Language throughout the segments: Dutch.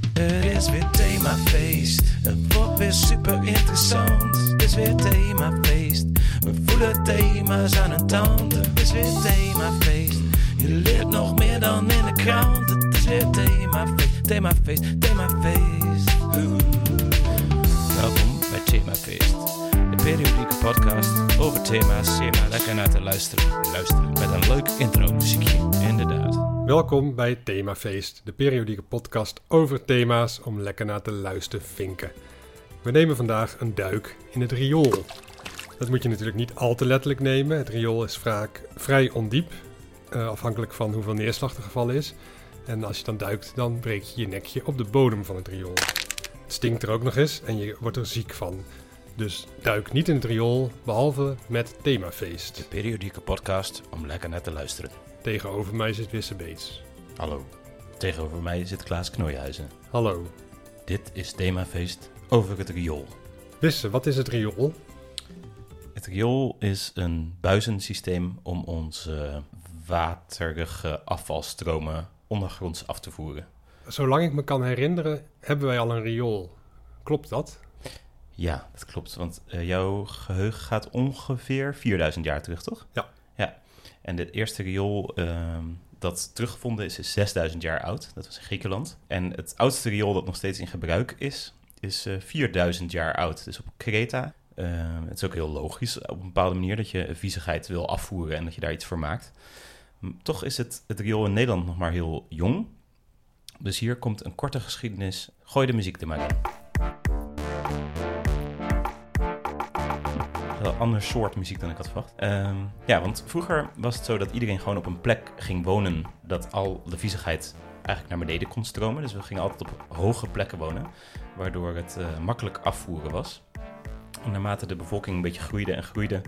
Het is weer themafeest. Het wordt weer super interessant. Het is weer themafeest. We voelen thema's aan een tand. Het is weer themafeest. Je leert nog meer dan in de krant. Het is weer themafeest. Themafeest, themafeest. Welkom bij Themafeest. De periodieke podcast over thema's. Thema lekker naar te luisteren. Luisteren met een leuk intro muziekje. Welkom bij Themafeest, de periodieke podcast over thema's om lekker naar te luisteren vinken. We nemen vandaag een duik in het riool. Dat moet je natuurlijk niet al te letterlijk nemen. Het riool is vaak vrij ondiep, eh, afhankelijk van hoeveel neerslag er gevallen is. En als je dan duikt, dan breek je je nekje op de bodem van het riool. Het stinkt er ook nog eens en je wordt er ziek van. Dus duik niet in het riool, behalve met Themafeest. De periodieke podcast om lekker naar te luisteren. Tegenover mij zit Wisse Beets. Hallo. Tegenover mij zit Klaas Knoijhuizen. Hallo. Dit is Themafeest over het riool. Wisse, wat is het riool? Het riool is een buizensysteem om onze waterige afvalstromen ondergronds af te voeren. Zolang ik me kan herinneren, hebben wij al een riool. Klopt dat? Ja, dat klopt. Want eh, jouw geheugen gaat ongeveer 4000 jaar terug, toch? Ja. Ja. En het eerste riool ehm, dat teruggevonden is, is 6000 jaar oud. Dat was in Griekenland. En het oudste riool dat nog steeds in gebruik is, is eh 4000 jaar oud. Dus op Kreta. Ehm, het is ook heel logisch op een bepaalde manier dat je viezigheid wil afvoeren en dat je daar iets voor maakt. Toch is het, het riool in Nederland nog maar heel jong. Dus hier komt een korte geschiedenis. Gooi de muziek er maar in. Ander soort muziek dan ik had verwacht. Ehm, ja, want vroeger was het zo dat iedereen gewoon op een plek ging wonen. Dat al de viezigheid eigenlijk naar beneden kon stromen. Dus we gingen altijd op hoge plekken wonen. Waardoor het eh, makkelijk afvoeren was. En naarmate de bevolking een beetje groeide en groeide,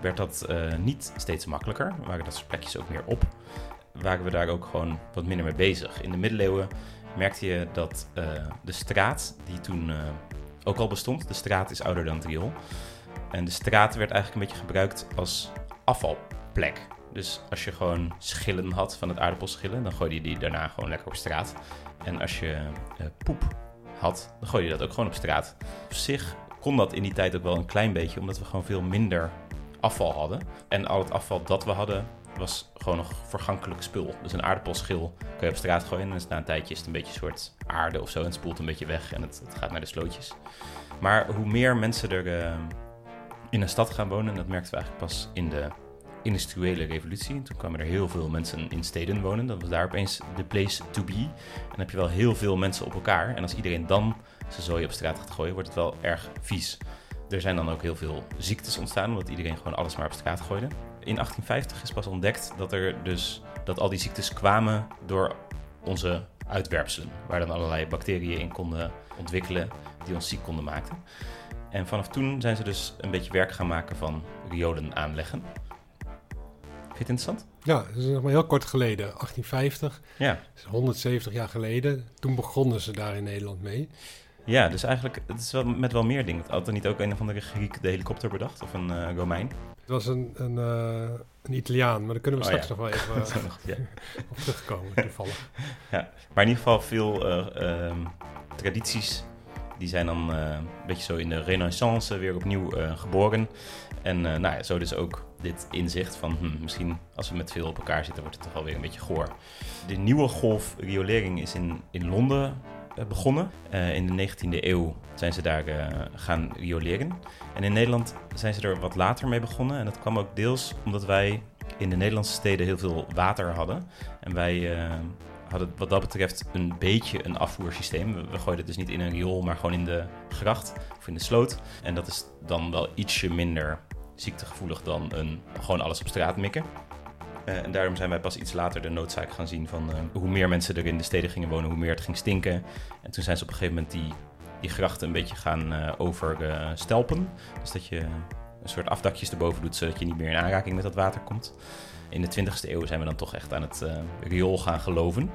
werd dat eh, niet steeds makkelijker. Waren dat soort plekjes ook meer op. Waren we daar ook gewoon wat minder mee bezig. In de middeleeuwen merkte je dat eh, de straat, die toen ook al bestond, de straat is ouder dan het riool. En de straat werd eigenlijk een beetje gebruikt als afvalplek. Dus als je gewoon schillen had van het aardappelschillen, dan gooide je die daarna gewoon lekker op straat. En als je eh, poep had, dan gooide je dat ook gewoon op straat. Op zich kon dat in die tijd ook wel een klein beetje, omdat we gewoon veel minder afval hadden. En al het afval dat we hadden, was gewoon nog vergankelijk spul. Dus een aardappelschil kun je op straat gooien en na een tijdje is het een beetje een soort aarde of zo en het spoelt een beetje weg en het, het gaat naar de slootjes. Maar hoe meer mensen er eh, in een stad gaan wonen, en dat merkten we eigenlijk pas in de industriële revolutie. Toen kwamen er heel veel mensen in steden wonen. Dat was daar opeens de place to be. En dan heb je wel heel veel mensen op elkaar. En als iedereen dan zijn zooi op straat gaat gooien, wordt het wel erg vies. Er zijn dan ook heel veel ziektes ontstaan, omdat iedereen gewoon alles maar op straat gooide. In 1850 is pas ontdekt dat er dus dat al die ziektes kwamen door onze uitwerpselen, waar dan allerlei bacteriën in konden ontwikkelen die ons ziek konden maken. En vanaf toen zijn ze dus een beetje werk gaan maken van riolen aanleggen. Vind je het interessant? Ja, dat is nog maar heel kort geleden, 1850, Ja. is 170 jaar geleden. Toen begonnen ze daar in Nederland mee. Ja, dus eigenlijk, het is wel met wel meer dingen. Had er niet ook een of andere Griek de helikopter bedacht? Of een eh, Romein? Het was een, een, eh, een Italiaan, maar daar kunnen we Oh, straks ja. nog wel even eh, ja. op terugkomen, toevallig. Ja, maar in ieder geval veel eh, ehm, tradities. Die zijn dan eh, een beetje zo in de renaissance weer opnieuw eh, geboren. En eh, nou ja, zo dus ook dit inzicht van hm, misschien als we met veel op elkaar zitten wordt het toch wel weer een beetje goor. De nieuwe golf riolering is in, in Londen begonnen. In de 19e eeuw zijn ze daar gaan rioleren. En in Nederland zijn ze er wat later mee begonnen. En dat kwam ook deels omdat wij in de Nederlandse steden heel veel water hadden. En wij wat dat betreft een beetje een afvoersysteem. We, we gooiden het dus niet in een riool, maar gewoon in de gracht of in de sloot. En dat is dan wel ietsje minder ziektegevoelig dan een gewoon alles op straat mikken. Eh, en daarom zijn wij pas iets later de noodzaak gaan zien van eh, hoe meer mensen er in de steden gingen wonen, hoe meer het ging stinken. En toen zijn ze op een gegeven moment die, die grachten een beetje gaan eh overstelpen. dus dat je een soort afdakjes erboven doet, zodat je niet meer in aanraking met dat water komt. In de 20e eeuw zijn we dan toch echt aan het eh, riool gaan geloven.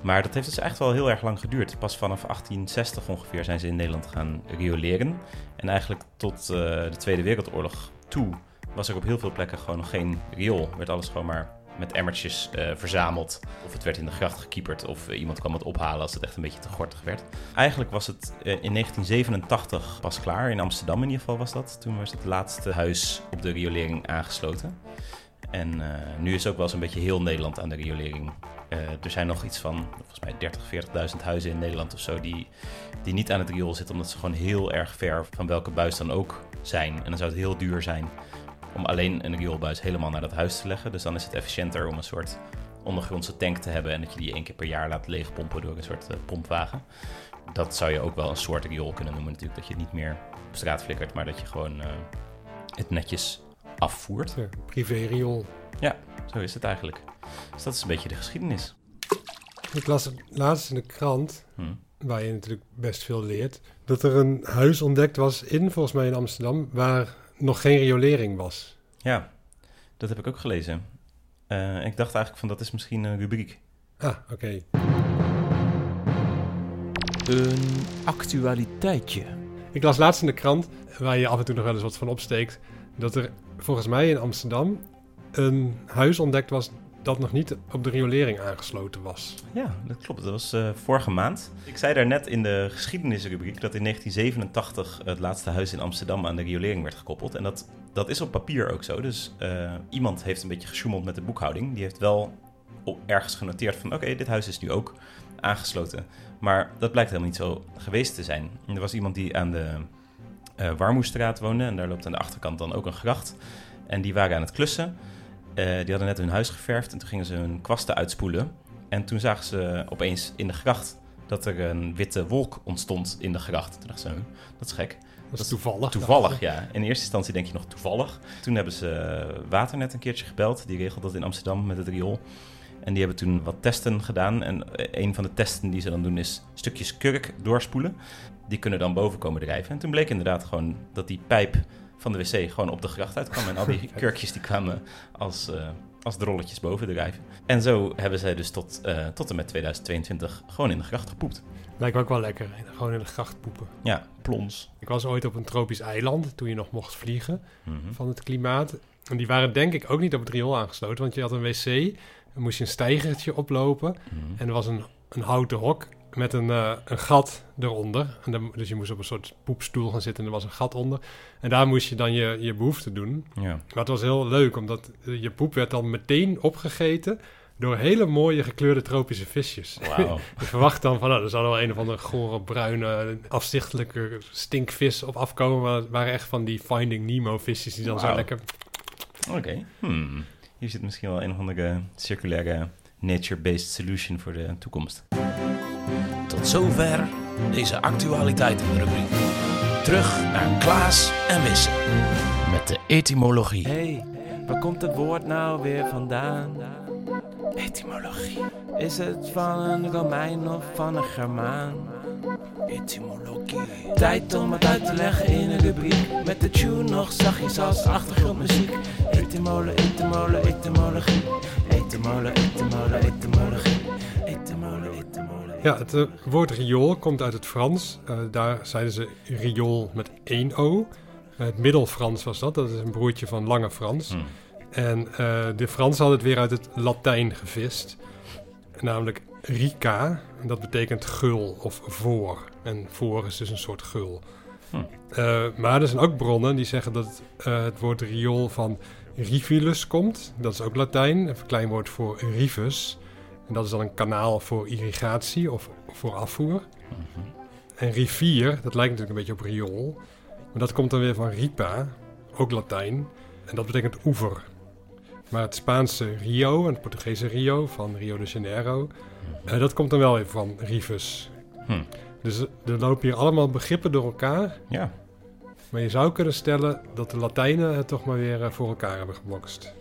Maar dat heeft dus echt wel heel erg lang geduurd. Pas vanaf 1860 ongeveer zijn ze in Nederland gaan rioleren. En eigenlijk tot eh, de Tweede Wereldoorlog toe was er op heel veel plekken gewoon nog geen riool. Werd alles gewoon maar met emmertjes eh, verzameld. Of het werd in de gracht gekieperd of iemand kwam het ophalen als het echt een beetje te gortig werd. Eigenlijk was het in 1987 pas klaar. In Amsterdam in ieder geval was dat. Toen was het laatste huis op de riolering aangesloten. En eh, nu is ook wel eens een beetje heel Nederland aan de riolering. Eh, er zijn nog iets van, volgens mij 30, 40.000 huizen in Nederland of zo... Die, die niet aan het riool zitten, omdat ze gewoon heel erg ver van welke buis dan ook zijn. En dan zou het heel duur zijn om alleen een rioolbuis helemaal naar dat huis te leggen. Dus dan is het efficiënter om een soort ondergrondse tank te hebben... en dat je die één keer per jaar laat leegpompen door een soort eh, pompwagen. Dat zou je ook wel een soort riool kunnen noemen natuurlijk. Dat je het niet meer op straat flikkert, maar dat je gewoon het netjes afvoert. Ja, privé-riool. Zo is het eigenlijk. Dus dat is een beetje de geschiedenis. Ik las laatst in de krant, Hm. waar je natuurlijk best veel leert, dat er een huis ontdekt was in, volgens mij in Amsterdam, waar nog geen riolering was. Ja, dat heb ik ook gelezen. Eh, ik dacht eigenlijk van dat is misschien een rubriek. Ah, oké. Een actualiteitje. Ik las laatst in de krant, waar je af en toe nog wel eens wat van opsteekt, dat er volgens mij in Amsterdam een huis ontdekt was dat nog niet op de riolering aangesloten was. Ja, dat klopt. Dat was eh, vorige maand. Ik zei daar net in de geschiedenisrubriek dat in 1987 het laatste huis in Amsterdam aan de riolering werd gekoppeld. En dat, dat is op papier ook zo. Dus eh, iemand heeft een beetje gesjoemeld met de boekhouding. Die heeft wel ergens genoteerd van oké, dit huis is nu ook aangesloten. Maar dat blijkt helemaal niet zo geweest te zijn. Er was iemand die aan de eh Warmoestraat woonde en daar loopt aan de achterkant dan ook een gracht. En die waren aan het klussen. Eh, die hadden net hun huis geverfd en toen gingen ze hun kwasten uitspoelen. En toen zagen ze opeens in de gracht dat er een witte wolk ontstond in de gracht. Toen dachten ze, "Huh, dat is gek. Dat is toevallig. Toevallig, ja. In eerste instantie denk je nog toevallig. Toen hebben ze Waternet een keertje gebeld. Die regelt dat in Amsterdam met het riool. En die hebben toen wat testen gedaan. En eh, een van de testen die ze dan doen is stukjes kurk doorspoelen. Die kunnen dan boven komen drijven. En toen bleek inderdaad gewoon dat die pijp van de wc gewoon op de gracht uitkwam. En al die kurkjes die kwamen als, eh, als drolletjes boven drijven. En zo hebben zij dus tot, eh, tot en met 2022 gewoon in de gracht gepoept. Lijkt me ook wel lekker, gewoon in de gracht poepen. Ja, plons. Ik was ooit op een tropisch eiland, toen je nog mocht vliegen, Mhm. van het klimaat. En die waren denk ik ook niet op het riool aangesloten, want je had een wc, dan moest je een steigertje oplopen. Mhm. En er was een, een houten hok met een, eh, een gat eronder. En dan, dus je moest op een soort poepstoel gaan zitten en er was een gat onder. En daar moest je dan je, je behoefte doen. Ja. Maar het was heel leuk, omdat je poep werd dan meteen opgegeten door hele mooie gekleurde tropische visjes. Je verwacht dan van, nou, er zal wel een of andere gore, bruine, afzichtelijke stinkvis op afkomen. Maar het waren echt van die Finding Nemo visjes die dan zo lekker... Oké. Hmm. Hier zit misschien wel een of andere circulaire nature-based solution voor de toekomst. Tot zover deze actualiteitenrubriek. Terug naar Klaas en Wisse. Met de etymologie. hey, waar komt het woord nou weer vandaan? Etymologie. Is het van een Romein of van een Germaan? Etymologie. Tijd om het uit te leggen in een rubriek. Met de tune nog zachtjes als achtergrondmuziek. Etymole, etymole, etymologie. Etymole, etymole, etymologie. Etymole, etymole. Ja, het eh, woord riool komt uit het Frans. Eh, daar zeiden ze riool met één O. Eh, het Middelfrans was dat, dat is een broertje van Lange Frans. Hmm. En eh, de Fransen hadden het weer uit het Latijn gevist. Namelijk rica, en dat betekent gul of voor. En voor is dus een soort gul. Hm. Eh, maar er zijn ook bronnen die zeggen dat het, het woord riool van rivulus komt. Dat is ook Latijn, een verkleinwoord voor rivus. En dat is dan een kanaal voor irrigatie of voor afvoer. Mhm. En rivier, dat lijkt natuurlijk een beetje op riool. Maar dat komt dan weer van ripa, ook Latijn. En dat betekent oever. Maar het Spaanse Rio en het Portugese Rio van Rio de Janeiro, eh, dat komt dan wel weer van rivus. Hm. Dus er lopen hier allemaal begrippen door elkaar. Ja, Maar je zou kunnen stellen dat de Latijnen het toch maar weer eh, voor elkaar hebben gebokst.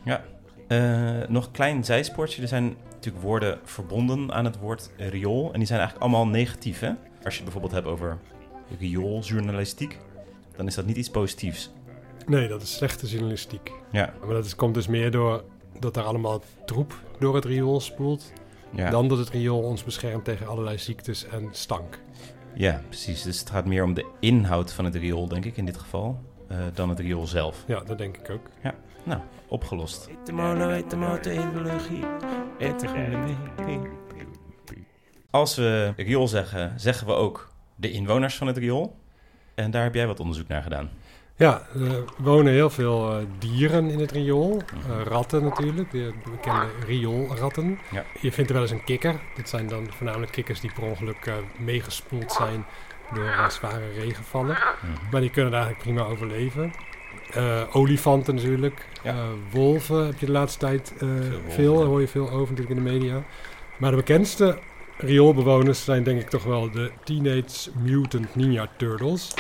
Eh, nog een klein zijspoortje. Er zijn natuurlijk woorden verbonden aan het woord riool. En die zijn eigenlijk allemaal negatief. Hè? Als je het bijvoorbeeld hebt over riooljournalistiek, dan is dat niet iets positiefs. Nee, dat is slechte journalistiek. Ja, Maar dat is, komt dus meer door dat er allemaal troep door het riool spoelt. ja. Dan dat het riool ons beschermt tegen allerlei ziektes en stank. Ja, precies. Dus het gaat meer om de inhoud van het riool, denk ik in dit geval, eh, dan het riool zelf. Ja, dat denk ik ook. Nou, opgelost. Etymologie. Als we riool zeggen, zeggen we ook de inwoners van het riool. En daar heb jij wat onderzoek naar gedaan. Ja, er wonen heel veel eh, dieren in het riool. Eh, ratten natuurlijk, de bekende rioolratten. Ja. Je vindt er wel eens een kikker. Dit zijn dan voornamelijk kikkers die per ongeluk eh, meegespoeld zijn door zware regenvallen. Mhm. Maar die kunnen daar eigenlijk prima overleven. Eh, olifanten natuurlijk. Ja. Eh, wolven heb je de laatste tijd eh, veel. ja. Daar hoor je veel over natuurlijk in de media. Maar de bekendste rioolbewoners zijn denk ik toch wel de Teenage Mutant Ninja Turtles.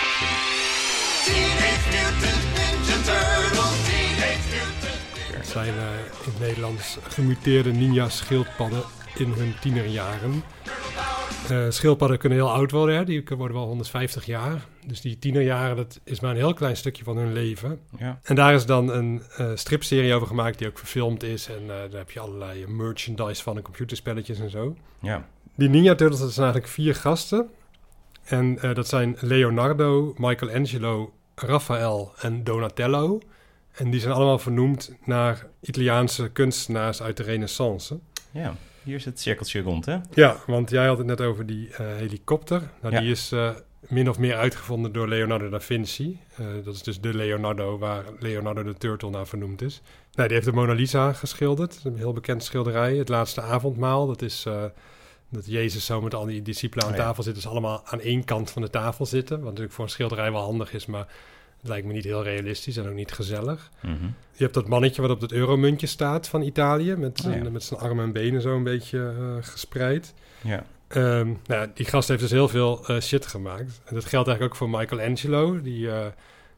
Zijn eh, in het Nederlands gemuteerde ninja-schildpadden in hun tienerjaren. Eh, schildpadden kunnen heel oud worden, hè? die worden wel 150 jaar. Dus die tienerjaren, dat is maar een heel klein stukje van hun leven. Ja. En daar is dan een eh, stripserie over gemaakt die ook verfilmd is. En daar heb je allerlei merchandise van en computerspelletjes en zo. Ja. Die Ninja Turtles, dat zijn eigenlijk vier gasten. En dat zijn Leonardo, Michelangelo, Raphaël en Donatello. En die zijn allemaal vernoemd naar Italiaanse kunstenaars uit de Renaissance. ja. Hier is het cirkeltje rond, hè? Ja, want jij had het net over die eh, helikopter. Nou, Ja. Die is eh, min of meer uitgevonden door Leonardo da Vinci. Eh, dat is dus de Leonardo waar Leonardo de Turtle naar vernoemd is. Nou, die heeft de Mona Lisa geschilderd. Een heel bekend schilderij. Het laatste avondmaal. Dat is dat Jezus zo met al die discipelen aan Oh ja. tafel zit. Dus allemaal aan één kant van de tafel zitten. Wat natuurlijk voor een schilderij wel handig is, maar lijkt me niet heel realistisch en ook niet gezellig. Mhm. Je hebt dat mannetje wat op het euromuntje staat van Italië. Met zijn, Oh ja. met zijn armen en benen zo een beetje eh, gespreid. Ja. Ehm, nou, die gast heeft dus heel veel eh, shit gemaakt. En dat geldt eigenlijk ook voor Michelangelo. Die eh,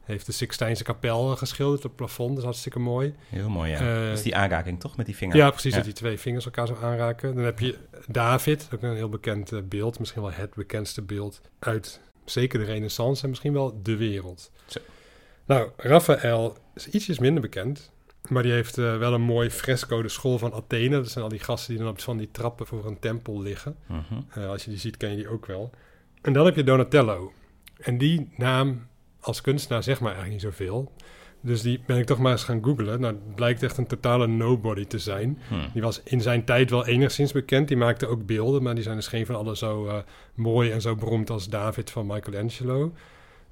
heeft de Sixtijnse kapel geschilderd op het plafond. Dat is hartstikke mooi. Heel mooi, ja. Is die aanraking, toch? Met die vinger. Ja, precies. Ja. Dat die twee vingers elkaar zo aanraken. Dan heb je David, ook een heel bekend beeld. Misschien wel het bekendste beeld uit zeker de renaissance en misschien wel de wereld. Zo. Nou, Raphaël is ietsjes minder bekend. Maar die heeft eh, wel een mooi fresco, de school van Athene. Dat zijn al die gasten die dan op van die trappen voor een tempel liggen. Mhm. Eh, als je die ziet, ken je die ook wel. En dan heb je Donatello. En die naam als kunstenaar zegt maar eigenlijk niet zoveel. Dus die ben ik toch maar eens gaan googlen. Nou, het blijkt echt een totale nobody te zijn. Hm. Die was in zijn tijd wel enigszins bekend. Die maakte ook beelden, maar die zijn dus geen van allen zo eh, mooi en zo beroemd als David van Michelangelo.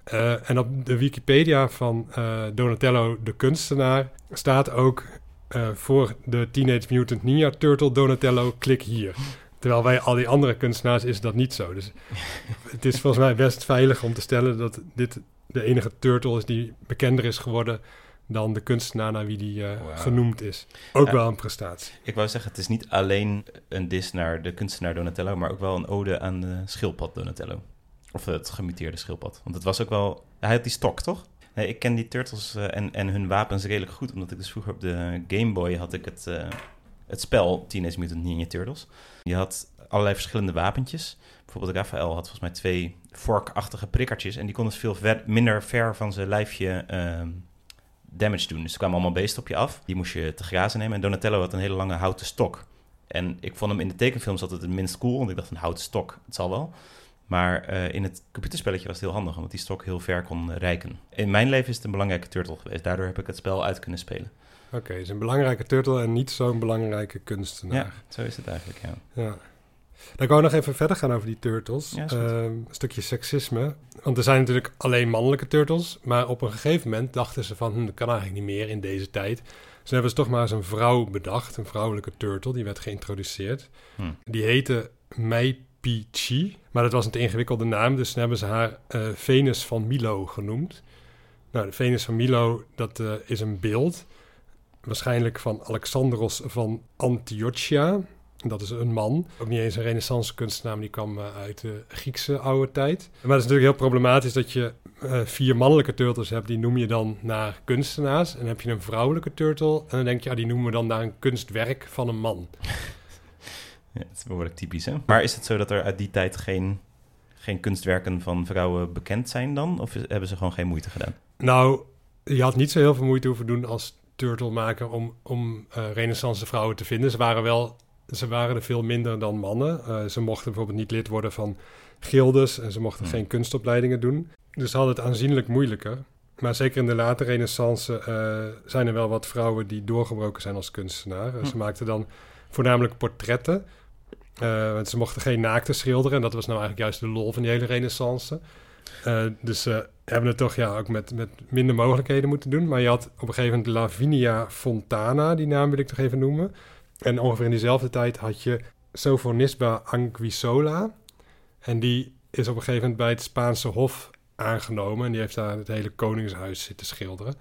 Eh, en op de Wikipedia van eh, Donatello, de kunstenaar, staat ook eh, voor de Teenage Mutant Ninja Turtle Donatello, klik hier. Terwijl bij al die andere kunstenaars is dat niet zo. Dus het is volgens mij best veilig om te stellen dat dit de enige turtle is die bekender is geworden dan de kunstenaar naar wie die genoemd is. Ook Ja. wel een prestatie. Ik wou zeggen, het is niet alleen een dis naar de kunstenaar Donatello, maar ook wel een ode aan de schildpad Donatello. Of het gemuteerde schildpad. Want het was ook wel... Hij had die stok, toch? Ik ken die turtles eh, en, en hun wapens redelijk goed, omdat ik dus vroeger op de Game Boy had ik het, eh, het spel Teenage Mutant Ninja Turtles. Je had allerlei verschillende wapentjes. Bijvoorbeeld Raphaël had volgens mij twee vorkachtige prikkertjes en die konden veel ver- minder ver van zijn lijfje ehm, damage doen. Dus er kwamen allemaal beesten op je af. Die moest je te grazen nemen. En Donatello had een hele lange houten stok. En ik vond hem in de tekenfilms altijd het minst cool, want ik dacht een houten stok, het zal wel. Maar eh, in het computerspelletje was het heel handig, omdat die stok heel ver kon eh, reiken. In mijn leven is het een belangrijke turtle geweest. Daardoor heb ik het spel uit kunnen spelen. Oké, is een belangrijke turtle en niet zo'n belangrijke kunstenaar. Ja, zo is het eigenlijk, ja. Ja. Dan ik wou nog even verder gaan over die turtles. Ja. Ehm, een stukje seksisme. Want er zijn natuurlijk alleen mannelijke turtles. Maar op een gegeven moment dachten ze van... Hm, dat kan eigenlijk niet meer in deze tijd. Dus hebben ze toch maar eens een vrouw bedacht. Een vrouwelijke turtle. Die werd geïntroduceerd. Hm. Die heette Meipichi. Maar dat was een te ingewikkelde naam. Dus hebben ze haar eh, Venus van Milo genoemd. Nou, de Venus van Milo, dat eh, is een beeld. Waarschijnlijk van Alexandros van Antiochia. Dat is een man. Ook niet eens een renaissance kunstenaar, die kwam eh, uit de Griekse oude tijd. Maar het is natuurlijk heel problematisch dat je vier mannelijke turtles hebt. Die noem je dan naar kunstenaars. En dan heb je een vrouwelijke turtle. En dan denk je, ja, die noemen we dan naar een kunstwerk van een man. Ja het is behoorlijk typisch, hè? Maar is het zo dat er uit die tijd geen, geen kunstwerken van vrouwen bekend zijn dan? Of hebben ze gewoon geen moeite gedaan? Nou, je had niet zo heel veel moeite hoeven doen als turtlemaker om, om eh renaissance vrouwen te vinden. Ze waren wel, ze waren er veel minder dan mannen. Eh, ze mochten bijvoorbeeld niet lid worden van gildes en ze mochten Hmm. geen kunstopleidingen doen. Dus ze hadden het aanzienlijk moeilijker. Maar zeker in de late renaissance eh, zijn er wel wat vrouwen die doorgebroken zijn als kunstenaar. Hm. Ze maakten dan voornamelijk portretten. Eh, want ze mochten geen naakten schilderen. En dat was nou eigenlijk juist de lol van die hele renaissance. Eh, dus ze hebben het toch ja, ook met, met minder mogelijkheden moeten doen. Maar je had op een gegeven moment Lavinia Fontana, die naam wil ik toch even noemen. En ongeveer in diezelfde tijd had je Sophonisba Anguissola. En die is op een gegeven moment bij het Spaanse Hof aangenomen. En die heeft daar het hele koningshuis zitten schilderen.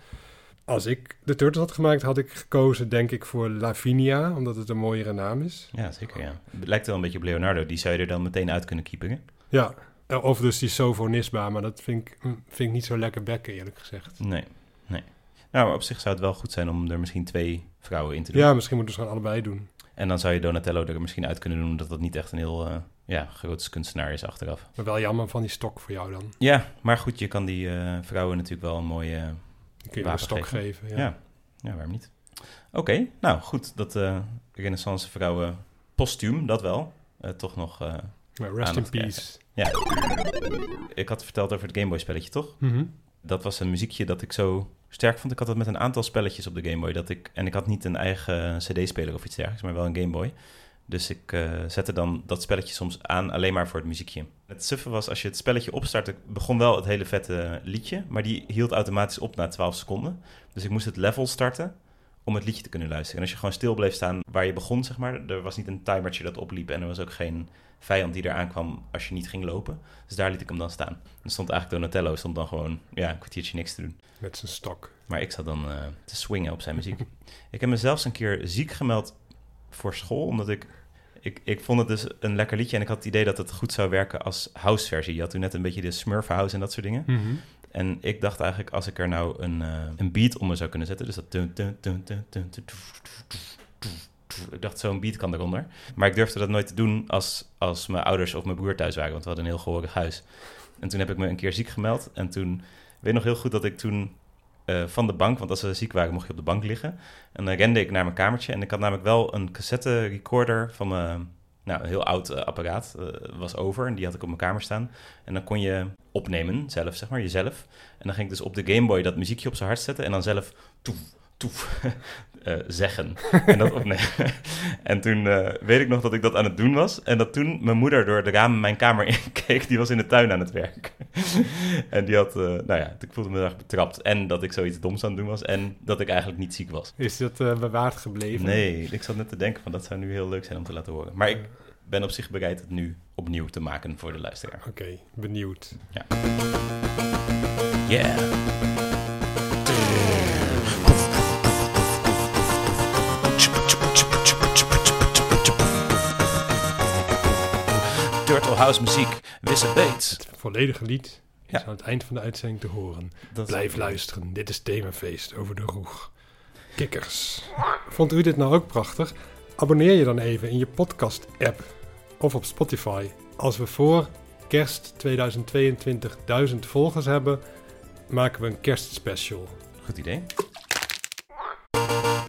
Als ik de Turtles had gemaakt, had ik gekozen, denk ik, voor Lavinia, omdat het een mooiere naam is. Ja, zeker, ja. Het lijkt wel een beetje op Leonardo. Die zou je er dan meteen uit kunnen keeperen. Ja, of dus die Sophonisba, maar dat vind ik, mm, vind ik niet zo lekker bekken, eerlijk gezegd. Nee, nee. Nou, maar op zich zou het wel goed zijn om er misschien twee vrouwen in te doen. Ja, misschien moeten ze gewoon allebei doen. En dan zou je Donatello er misschien uit kunnen doen, omdat dat niet echt een heel eh ja, groot kunstenaar is achteraf. Maar wel jammer van die stok voor jou dan. Ja, maar goed, je kan die eh, vrouwen natuurlijk wel een mooie... Dan kun je een stok geven. geven. ja. ja. ja, waarom niet? Oké, nou goed, dat eh renaissance vrouwen postuum, dat wel. Eh, toch nog... eh, rest in peace. ja. Ik had verteld over het Gameboy spelletje, toch? Mhm. dat was een muziekje dat ik zo sterk vond. Ik had het met een aantal spelletjes op de Game Boy. Dat ik, en ik had niet een eigen CD-speler of iets dergelijks, maar wel een Game Boy. Dus ik eh, zette dan dat spelletje soms aan alleen maar voor het muziekje. Het suffe was, als je het spelletje opstartte, begon wel het hele vette liedje. Maar die hield automatisch op na 12 seconden. Dus ik moest het level starten om het liedje te kunnen luisteren. En als je gewoon stil bleef staan waar je begon, zeg maar. Er was niet een timertje dat opliep en er was ook geen vijand die eraan kwam als je niet ging lopen. Dus daar liet ik hem dan staan. Er stond eigenlijk Donatello, stond dan gewoon ja, een kwartiertje niks te doen. Met zijn stok. Maar ik zat dan eh, te swingen op zijn muziek. ik heb me zelfs een keer ziek gemeld voor school, omdat ik, ik... Ik vond het dus een lekker liedje en ik had het idee dat het goed zou werken als house-versie. Je had toen net een beetje de Smurf house en dat soort dingen. Mhm. En ik dacht eigenlijk, als ik er nou een, eh, een beat onder zou kunnen zetten... dus dat... Ik dacht, zo'n beat kan eronder. Maar ik durfde dat nooit te doen als, als mijn ouders of mijn broer thuis waren... want we hadden een heel gehoorig huis. En toen heb ik me een keer ziek gemeld. En toen ik weet nog heel goed dat ik toen eh, van de bank... want als we ziek waren, mocht je op de bank liggen. En dan rende ik naar mijn kamertje. En ik had namelijk wel een cassette recorder van. Nou, een heel oud eh, apparaat eh, was over. En die had ik op mijn kamer staan. En dan kon je opnemen, zelf zeg maar, jezelf. En dan ging ik dus op de Game Boy dat muziekje op zijn hart zetten. En dan zelf toef, eh, zeggen. En dat opnemen. en toen eh, weet ik nog dat ik dat aan het doen was. En dat toen mijn moeder door de ramen mijn kamer inkeek. Die was in de tuin aan het werk. en die had, eh, nou ja, ik voelde me erg betrapt. En dat ik zoiets doms aan het doen was. En dat ik eigenlijk niet ziek was. Is dat bewaard gebleven? Nee, ik zat net te denken van dat zou nu heel leuk zijn om te laten horen. Maar ik ben op zich bereid het nu opnieuw te maken voor de luisteraar. Oké, benieuwd. Yeah. House muziek, Wisse Beets. Het volledige lied is Ja. aan het eind van de uitzending te horen. Dat Blijf luisteren. Dit is Themafeest over de roeg. Kikkers. Vond u dit nou ook prachtig? Abonneer je dan even in je podcast-app of op Spotify. Als we voor kerst 2022 1000 volgers hebben, maken we een kerstspecial. Goed idee.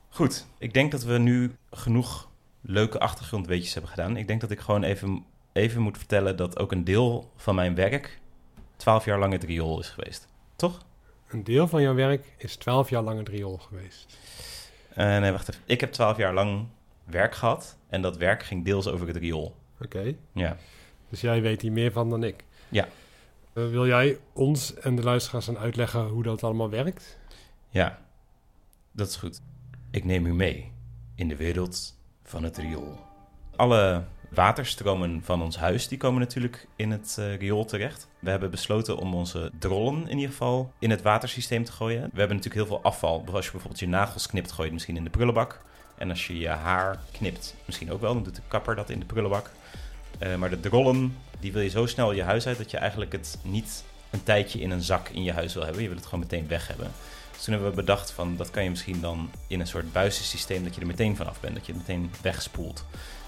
Goed, ik denk dat we nu genoeg leuke achtergrondweetjes hebben gedaan. Ik denk dat ik gewoon even, even moet vertellen dat ook een deel van mijn werk 12 jaar lang het riool is geweest. Toch? Een deel van jouw werk is 12 jaar lang het riool geweest. Eh, nee, wacht even. Ik heb 12 jaar lang werk gehad en dat werk ging deels over het riool. Oké, Ja. dus jij weet hier meer van dan ik. Ja. Eh, wil jij ons en de luisteraars dan uitleggen hoe dat allemaal werkt? Ja, dat is goed. Ik neem u mee in de wereld van het riool. Alle waterstromen van ons huis die komen natuurlijk in het eh, riool terecht. We hebben besloten om onze drollen in ieder geval in het watersysteem te gooien. We hebben natuurlijk heel veel afval. Als je bijvoorbeeld je nagels knipt, gooi je het misschien in de prullenbak. En als je je haar knipt, misschien ook wel, dan doet de kapper dat in de prullenbak. Eh, maar de drollen, die wil je zo snel je huis uit dat je eigenlijk het niet een tijdje in een zak in je huis wil hebben. Je wil het gewoon meteen weg hebben. Dus toen hebben we bedacht van dat kan je misschien dan in een soort buizensysteem dat je er meteen vanaf bent, dat je het meteen wegspoelt.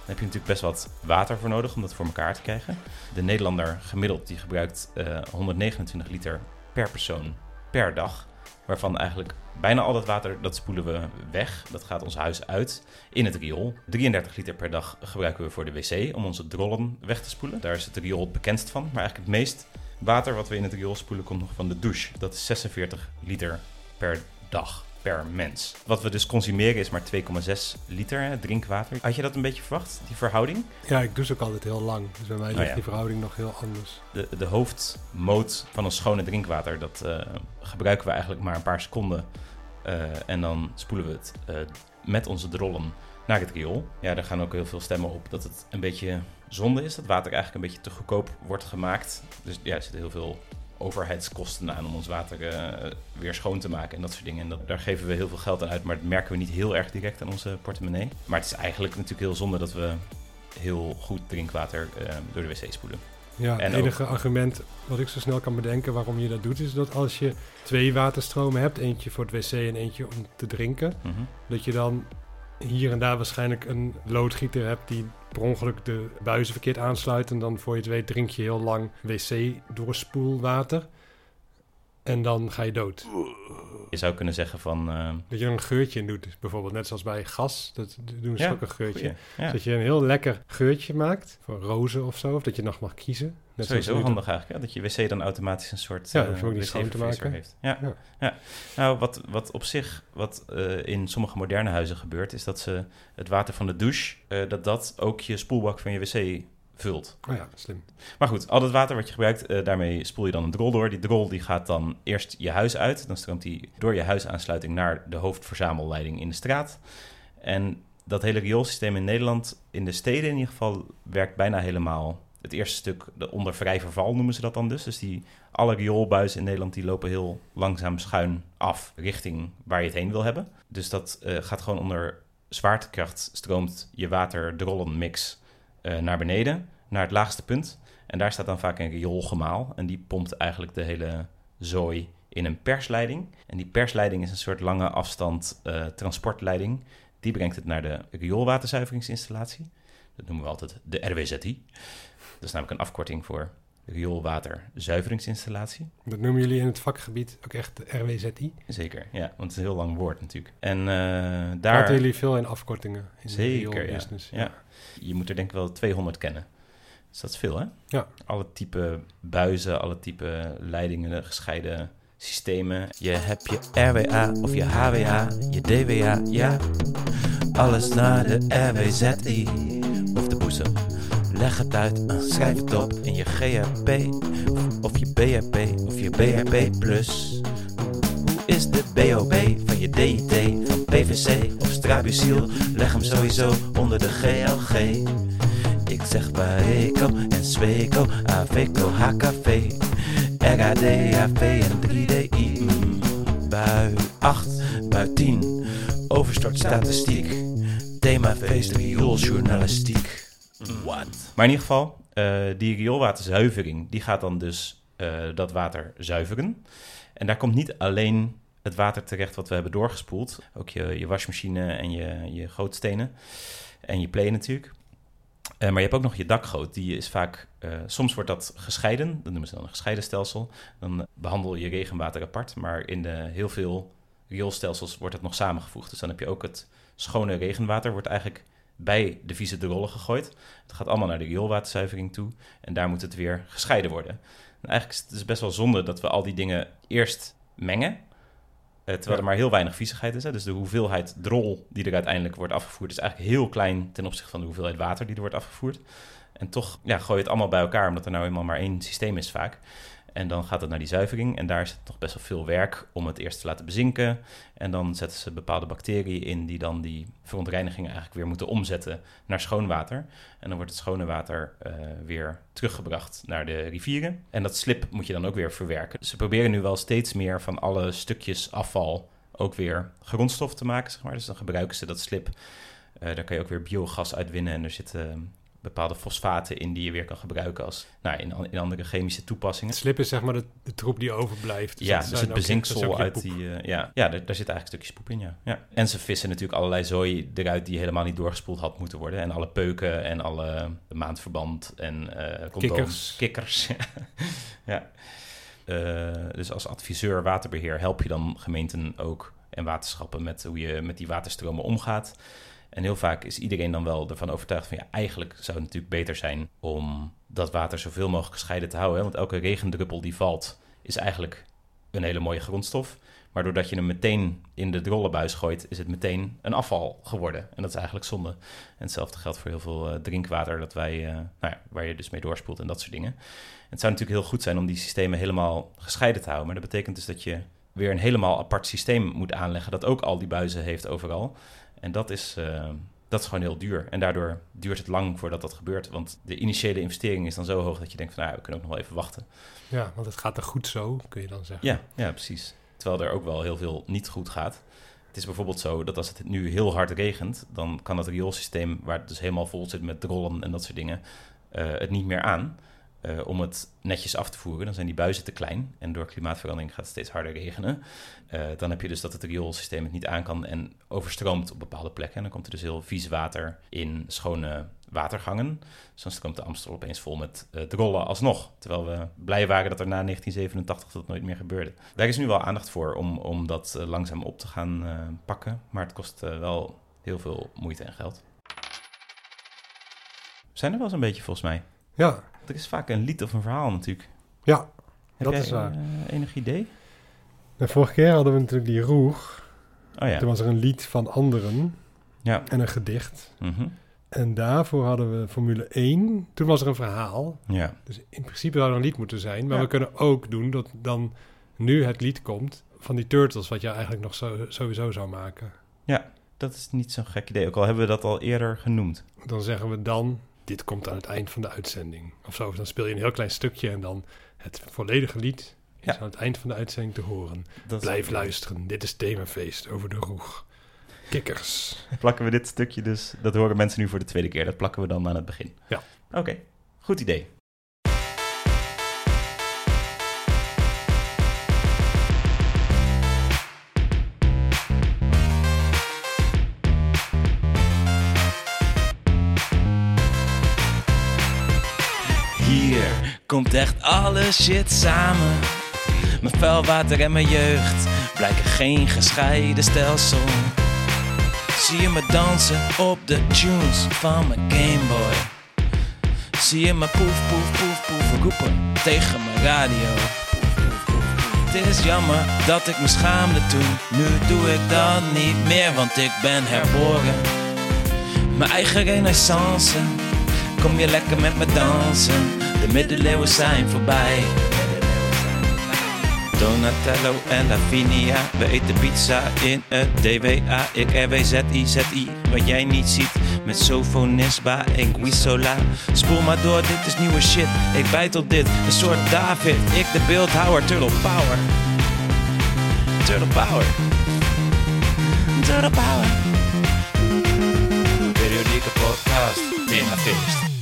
Dan heb je natuurlijk best wat water voor nodig om dat voor elkaar te krijgen. De Nederlander gemiddeld die gebruikt eh, 129 liter per persoon per dag. Waarvan eigenlijk bijna al dat water, dat spoelen we weg. Dat gaat ons huis uit in het riool. 33 liter per dag gebruiken we voor de wc om onze drollen weg te spoelen. Daar is het riool het bekendst van. Maar eigenlijk het meest Water wat we in het riool spoelen komt nog van de douche. Dat is 46 liter per dag per mens. Wat we dus consumeren is maar 2,6 liter hè, drinkwater. Had je dat een beetje verwacht, die verhouding? Ja, ik douche ook altijd heel lang. Dus bij mij Oh, ligt ja. die verhouding nog heel anders. De, de hoofdmoot van een schone drinkwater, dat eh, gebruiken we eigenlijk maar een paar seconden. Eh, en dan spoelen we het eh, met onze drollen naar het riool. Ja, daar gaan ook heel veel stemmen op dat het een beetje zonde is. Dat water eigenlijk een beetje te goedkoop wordt gemaakt. Dus ja, er zitten heel veel overheidskosten aan om ons water eh, weer schoon te maken en dat soort dingen. En dat, daar geven we heel veel geld aan uit, maar dat merken we niet heel erg direct aan onze portemonnee. Maar het is eigenlijk natuurlijk heel zonde dat we heel goed drinkwater eh, door de wc spoelen. Ja, En het enige argument wat ik zo snel kan bedenken waarom je dat doet, is dat als je twee waterstromen hebt, eentje voor het wc en eentje om te drinken, Mhm. dat je dan hier en daar waarschijnlijk een loodgieter hebt die per ongeluk de buizen verkeerd aansluit. En dan voor je het weet drink je heel lang wc-doorspoelwater. En dan ga je dood. Je zou kunnen zeggen van... eh, Dat je er een geurtje in doet. Dus bijvoorbeeld net zoals bij gas. Dat doen ze Ja, ook een geurtje. goeie. Ja, Dat je een heel lekker geurtje maakt. Voor rozen of zo. Of dat je nog mag kiezen. Net sowieso nu handig eigenlijk. Dat je wc dan automatisch een soort Ja, schoon te maken. heeft. Ja. Ja. Ja. Nou, wat, wat op zich, wat eh, in sommige moderne huizen gebeurt, is dat ze het water van de douche, dat dat ook je spoelbak van je wc vult. Oh ja, slim. Maar goed, al dat water wat je gebruikt, eh, daarmee spoel je dan een drol door. Die drol die gaat dan eerst je huis uit. Dan stroomt die door je huisaansluiting naar de hoofdverzamelleiding in de straat. En dat hele rioolsysteem in Nederland, in de steden in ieder geval, werkt bijna helemaal. Het eerste stuk, de onder vrij verval noemen ze dat dan dus. Dus die, alle rioolbuizen in Nederland die lopen heel langzaam schuin af richting waar je het heen wil hebben. Dus dat eh, gaat gewoon onder zwaartekracht stroomt je water-drollenmix eh, naar beneden, naar het laagste punt. En daar staat dan vaak een rioolgemaal. En die pompt eigenlijk de hele zooi in een persleiding. En die persleiding is een soort lange afstand eh, transportleiding. Die brengt het naar de rioolwaterzuiveringsinstallatie. Dat noemen we altijd de RWZI. Dat is namelijk een afkorting voor rioolwaterzuiveringsinstallatie. Dat noemen jullie in het vakgebied ook echt de RWZI. Zeker, ja, want het is een heel lang woord natuurlijk. En eh, Daar. Praten jullie veel in afkortingen in de Zeker, riool ja. business. Ja. Je moet er denk ik wel 200 kennen. Dus dat is veel, hè? Ja. Alle type buizen, alle type leidingen, gescheiden systemen. Je hebt je RWA of je HWA, je DWA, ja. Alles naar de RWZI of de boezem. Leg het uit, schrijf het op in je GHP of je BHP of je BHP plus. Hoe is de BOB van je DIT, van PVC of Strabusiel? Leg hem sowieso onder de GLG. Ik zeg Pareco en Sweco, Aveco, HKV, RAD, AV en 3DI. Mm, Bui 8, bui 10, overstort statistiek, themafeest, riooljournalistiek. What? Maar in ieder geval, eh, die rioolwaterzuivering, die gaat dan dus eh, dat water zuiveren. En daar komt niet alleen het water terecht wat we hebben doorgespoeld. Ook je, je wasmachine en je, je gootstenen. En je play natuurlijk. Eh, maar je hebt ook nog je dakgoot. Die is vaak, soms wordt dat gescheiden. Dat noemen ze dan een gescheiden stelsel. Dan behandel je regenwater apart. Maar in de, heel veel rioolstelsels wordt het nog samengevoegd. Dus dan heb je ook het schone regenwater. Wordt eigenlijk bij de vieze drollen gegooid. Het gaat allemaal naar de rioolwaterzuivering toe. En daar moet het weer gescheiden worden. En eigenlijk is het dus best wel zonde dat we al die dingen eerst mengen. eh, terwijl er maar heel weinig viezigheid is. Hè. Dus de hoeveelheid drol die er uiteindelijk wordt afgevoerd... is eigenlijk heel klein ten opzichte van de hoeveelheid water die er wordt afgevoerd. En toch ja, gooi je het allemaal bij elkaar... omdat er nou eenmaal maar één systeem is vaak. En dan gaat het naar die zuivering. En daar zit nog best wel veel werk om het eerst te laten bezinken. En dan zetten ze bepaalde bacteriën in... die dan die verontreinigingen eigenlijk weer moeten omzetten naar schoon water. En dan wordt het schone water eh, weer teruggebracht naar de rivieren. En dat slip moet je dan ook weer verwerken. Ze proberen nu wel steeds meer van alle stukjes afval ook weer grondstof te maken, zeg maar. Dus dan gebruiken ze dat slip. Eh, daar kan je ook weer biogas uitwinnen. En er zitten eh, bepaalde fosfaten in die je weer kan gebruiken als nou, in, in andere chemische toepassingen. Het slip is zeg maar de, de troep die overblijft. Ja, dat dus het bezinksel ook uit die... eh, ja, ja daar, daar zit eigenlijk stukjes poep in, ja. ja. En ze vissen natuurlijk allerlei zooi eruit die helemaal niet doorgespoeld had moeten worden. En alle peuken en alle maandverband en condooms. Kikkers. Kikkers, ja. Eh, dus als adviseur waterbeheer help je dan gemeenten ook en waterschappen met hoe je met die waterstromen omgaat. En heel vaak is iedereen dan wel ervan overtuigd van ja, eigenlijk zou het natuurlijk beter zijn om dat water zoveel mogelijk gescheiden te houden. Hè? Want elke regendruppel die valt is eigenlijk een hele mooie grondstof. Maar doordat je hem meteen in de drollenbuis gooit, is het meteen een afval geworden. En dat is eigenlijk zonde. En hetzelfde geldt voor heel veel eh, drinkwater dat wij, uh, nou ja, waar je dus mee doorspoelt en dat soort dingen. het zou natuurlijk heel goed zijn om die systemen helemaal gescheiden te houden. Maar dat betekent dus dat je weer een helemaal apart systeem moet aanleggen dat ook al die buizen heeft overal. En dat is, uh, dat is gewoon heel duur. En daardoor duurt het lang voordat dat gebeurt. Want de initiële investering is dan zo hoog dat je denkt van nou, we kunnen ook nog wel even wachten. Ja, want het gaat er goed zo, kun je dan zeggen. Ja, ja precies. Terwijl er ook wel heel veel niet goed gaat. Het is bijvoorbeeld zo dat als het nu heel hard regent, dan kan het rioolsysteem, waar het dus helemaal vol zit met drollen en dat soort dingen, uh, het niet meer aan. Uh, om het netjes af te voeren. Dan zijn die buizen te klein en door klimaatverandering gaat het steeds harder regenen. Uh, dan heb je dus dat het rioolsysteem het niet aan kan en overstroomt op bepaalde plekken. En dan komt er dus heel vies water in schone watergangen. Dus dan stroomt de Amstel opeens vol met uh, drollen alsnog. Terwijl we blij waren dat er na 1987 dat nooit meer gebeurde. Daar is nu wel aandacht voor om, om dat langzaam op te gaan pakken. Maar het kost wel heel veel moeite en geld. Zijn er wel eens een beetje volgens mij. Ja, er is vaak een lied of een verhaal natuurlijk. Ja, Heb dat jij, is waar. Uh, enig idee? De vorige keer hadden we natuurlijk die roeg. Oh ja. Toen was er een lied van anderen ja. en een gedicht. Mm -hmm. En daarvoor hadden we Formule 1. Toen was er een verhaal. Ja. Dus in principe zou er een lied moeten zijn. Maar Ja. we kunnen ook doen dat dan nu het lied komt van die Turtles, wat je eigenlijk nog zo, sowieso zou maken. ja, dat is niet zo'n gek idee. Ook al hebben we dat al eerder genoemd. Dan zeggen we dan, dit komt aan het eind van de uitzending. Of zo, dan speel je een heel klein stukje en dan het volledige lied is Ja. aan het eind van de uitzending te horen. Dat Blijf luisteren, dit is Themafeest over de roeg. Kikkers. Plakken we dit stukje dus, dat horen mensen nu voor de tweede keer. Dat plakken we dan aan het begin. Ja. Oké, goed idee. Komt echt alle shit samen. Mijn vuilwater en mijn jeugd blijken geen gescheiden stelsel. Zie je me dansen op de tunes van mijn Gameboy. Zie je me poef, poef, poef, poef roepen tegen mijn radio. Het is jammer dat ik me schaamde toen. Nu doe ik dat niet meer, want ik ben herboren. Mijn eigen renaissance. Kom je lekker met me dansen? De middeleeuwen zijn voorbij. Donatello en Lavinia, we eten pizza in het DWA. Ik RWZI, wat jij niet ziet. Met Sofonisba en Guisola. Spoel maar door, dit is nieuwe shit. Ik bijt op dit, een soort David. Ik de beeldhouwer, Turtle Power. Turtle Power. Turtle Power. Periodieke podcast, Themafeest.